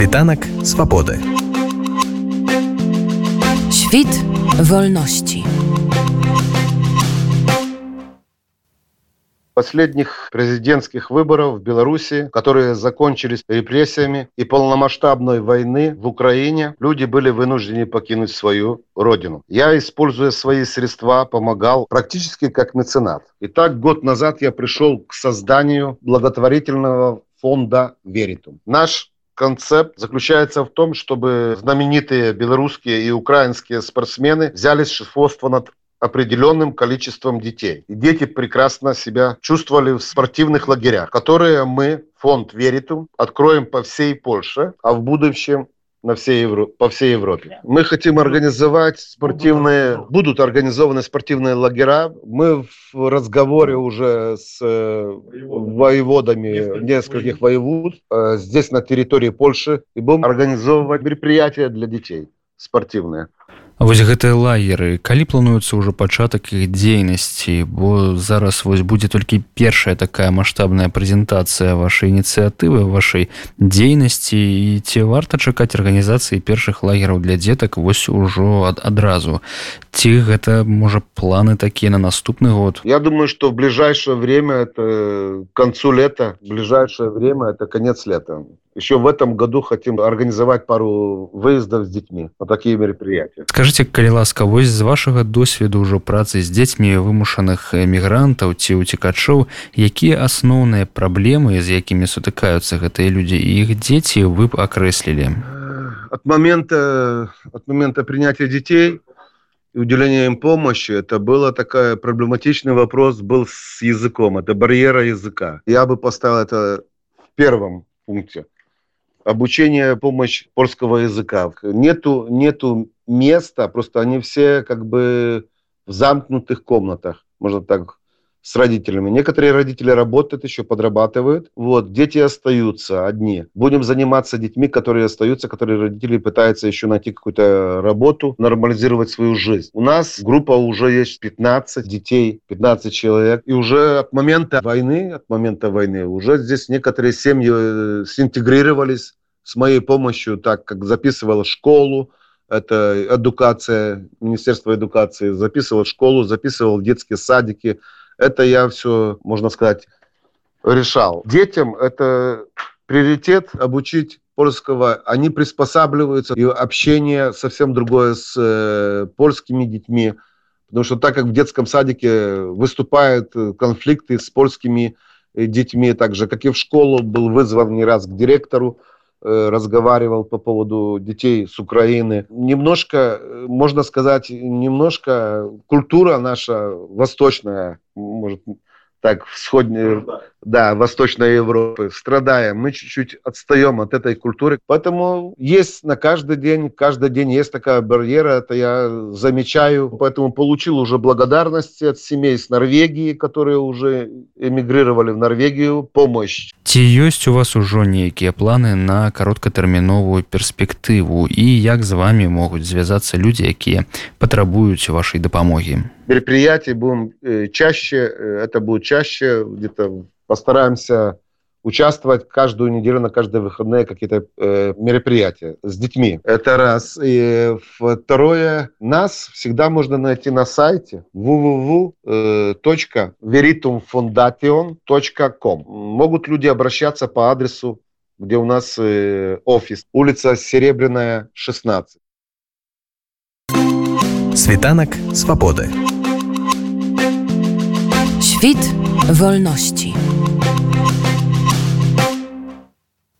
Світанак свабоды. Świt wolności. последних президентских выборов в Беларуси, которые закончились репрессиями и полномасштабной войны в Украине, люди были вынуждены покинуть свою родину. Я, используя свои средства, помогал практически как меценат. Итак, год назад я пришел к созданию благотворительного фонда «Веритум». Наш концепт заключается в том, чтобы знаменитые белорусские и украинские спортсмены взяли шефство над определенным количеством детей. И дети прекрасно себя чувствовали в спортивных лагерях, которые мы, фонд Веритум, откроем по всей Польше, а в будущем на всей Евро... по всей Европе. Мы хотим организовать спортивные, будут организованы спортивные лагеря. Мы в разговоре уже с э, воеводами нескольких воевод э, здесь на территории Польши и будем организовывать мероприятия для детей спортивные. Вось гэтыя лагеры калі плануецца ўжо пачатак іх дзейнасці? Бо зараз вось будзе толькі першая такая маштабная прэзентацыя вашай ініцыятывы вашай дзейнасці. І ці варта чакаць арганізацыі першых лагераў для дзетак вось ужо ад, адразу? Ці гэта можа планы такія на наступны год? Я думаю что в ближайшее время это к концу лета ближайшее время это конец лета еще в этом году хотим организовать пару выездов с детьми на такие мероприятия. Скажите, калі ласка, вось з вашага досведу ўжо працы з дзецьмі вымушаных мігрантаў ці уцікачоў, якія асноўныя праблемы, з якімі сутыкаюцца гэтыя людзі і іх дзеці вы б акрэслілі? От момента, от момента принятия детей и уделения им помощи, это было такой проблематичный вопрос был с языком, это барьера языка. Я бы поставил это в первом пункте обучение, помощь польского языка. Нету, нету места, просто они все как бы в замкнутых комнатах, можно так с родителями. Некоторые родители работают еще, подрабатывают. Вот, дети остаются одни. Будем заниматься детьми, которые остаются, которые родители пытаются еще найти какую-то работу, нормализировать свою жизнь. У нас группа уже есть 15 детей, 15 человек. И уже от момента войны, от момента войны, уже здесь некоторые семьи э, синтегрировались с моей помощью, так как записывала школу, это эдукация, Министерство эдукации, записывал школу, записывал детские садики, это я все, можно сказать, решал. Детям это приоритет обучить польского, они приспосабливаются, и общение совсем другое с э, польскими детьми, потому что так как в детском садике выступают конфликты с польскими э, детьми, так же, как и в школу был вызван не раз к директору, э, разговаривал по поводу детей с Украины. Немножко, э, можно сказать, немножко культура наша восточная может, так, всходней, да, Восточной Европы, страдаем, мы чуть-чуть отстаем от этой культуры. Поэтому есть на каждый день, каждый день есть такая барьера, это я замечаю. Поэтому получил уже благодарности от семей с Норвегии, которые уже эмигрировали в Норвегию, помощь. Ці ёсць у вас ужо нейкія планы на кароткатэрміновую перспектыву і як з вами могуць звязацца людзі, якія патрабуюць вашай дапамогі? Мероприятий будем э, чаще, э, это будет чаще, где-то постараемся участвовать каждую неделю на каждые выходные какие-то э, мероприятия с детьми. Это раз. И второе, нас всегда можно найти на сайте www.veritumfondation.com. Могут люди обращаться по адресу, где у нас э, офис, улица Серебряная, 16. Світанак свабоды. Świt wolności.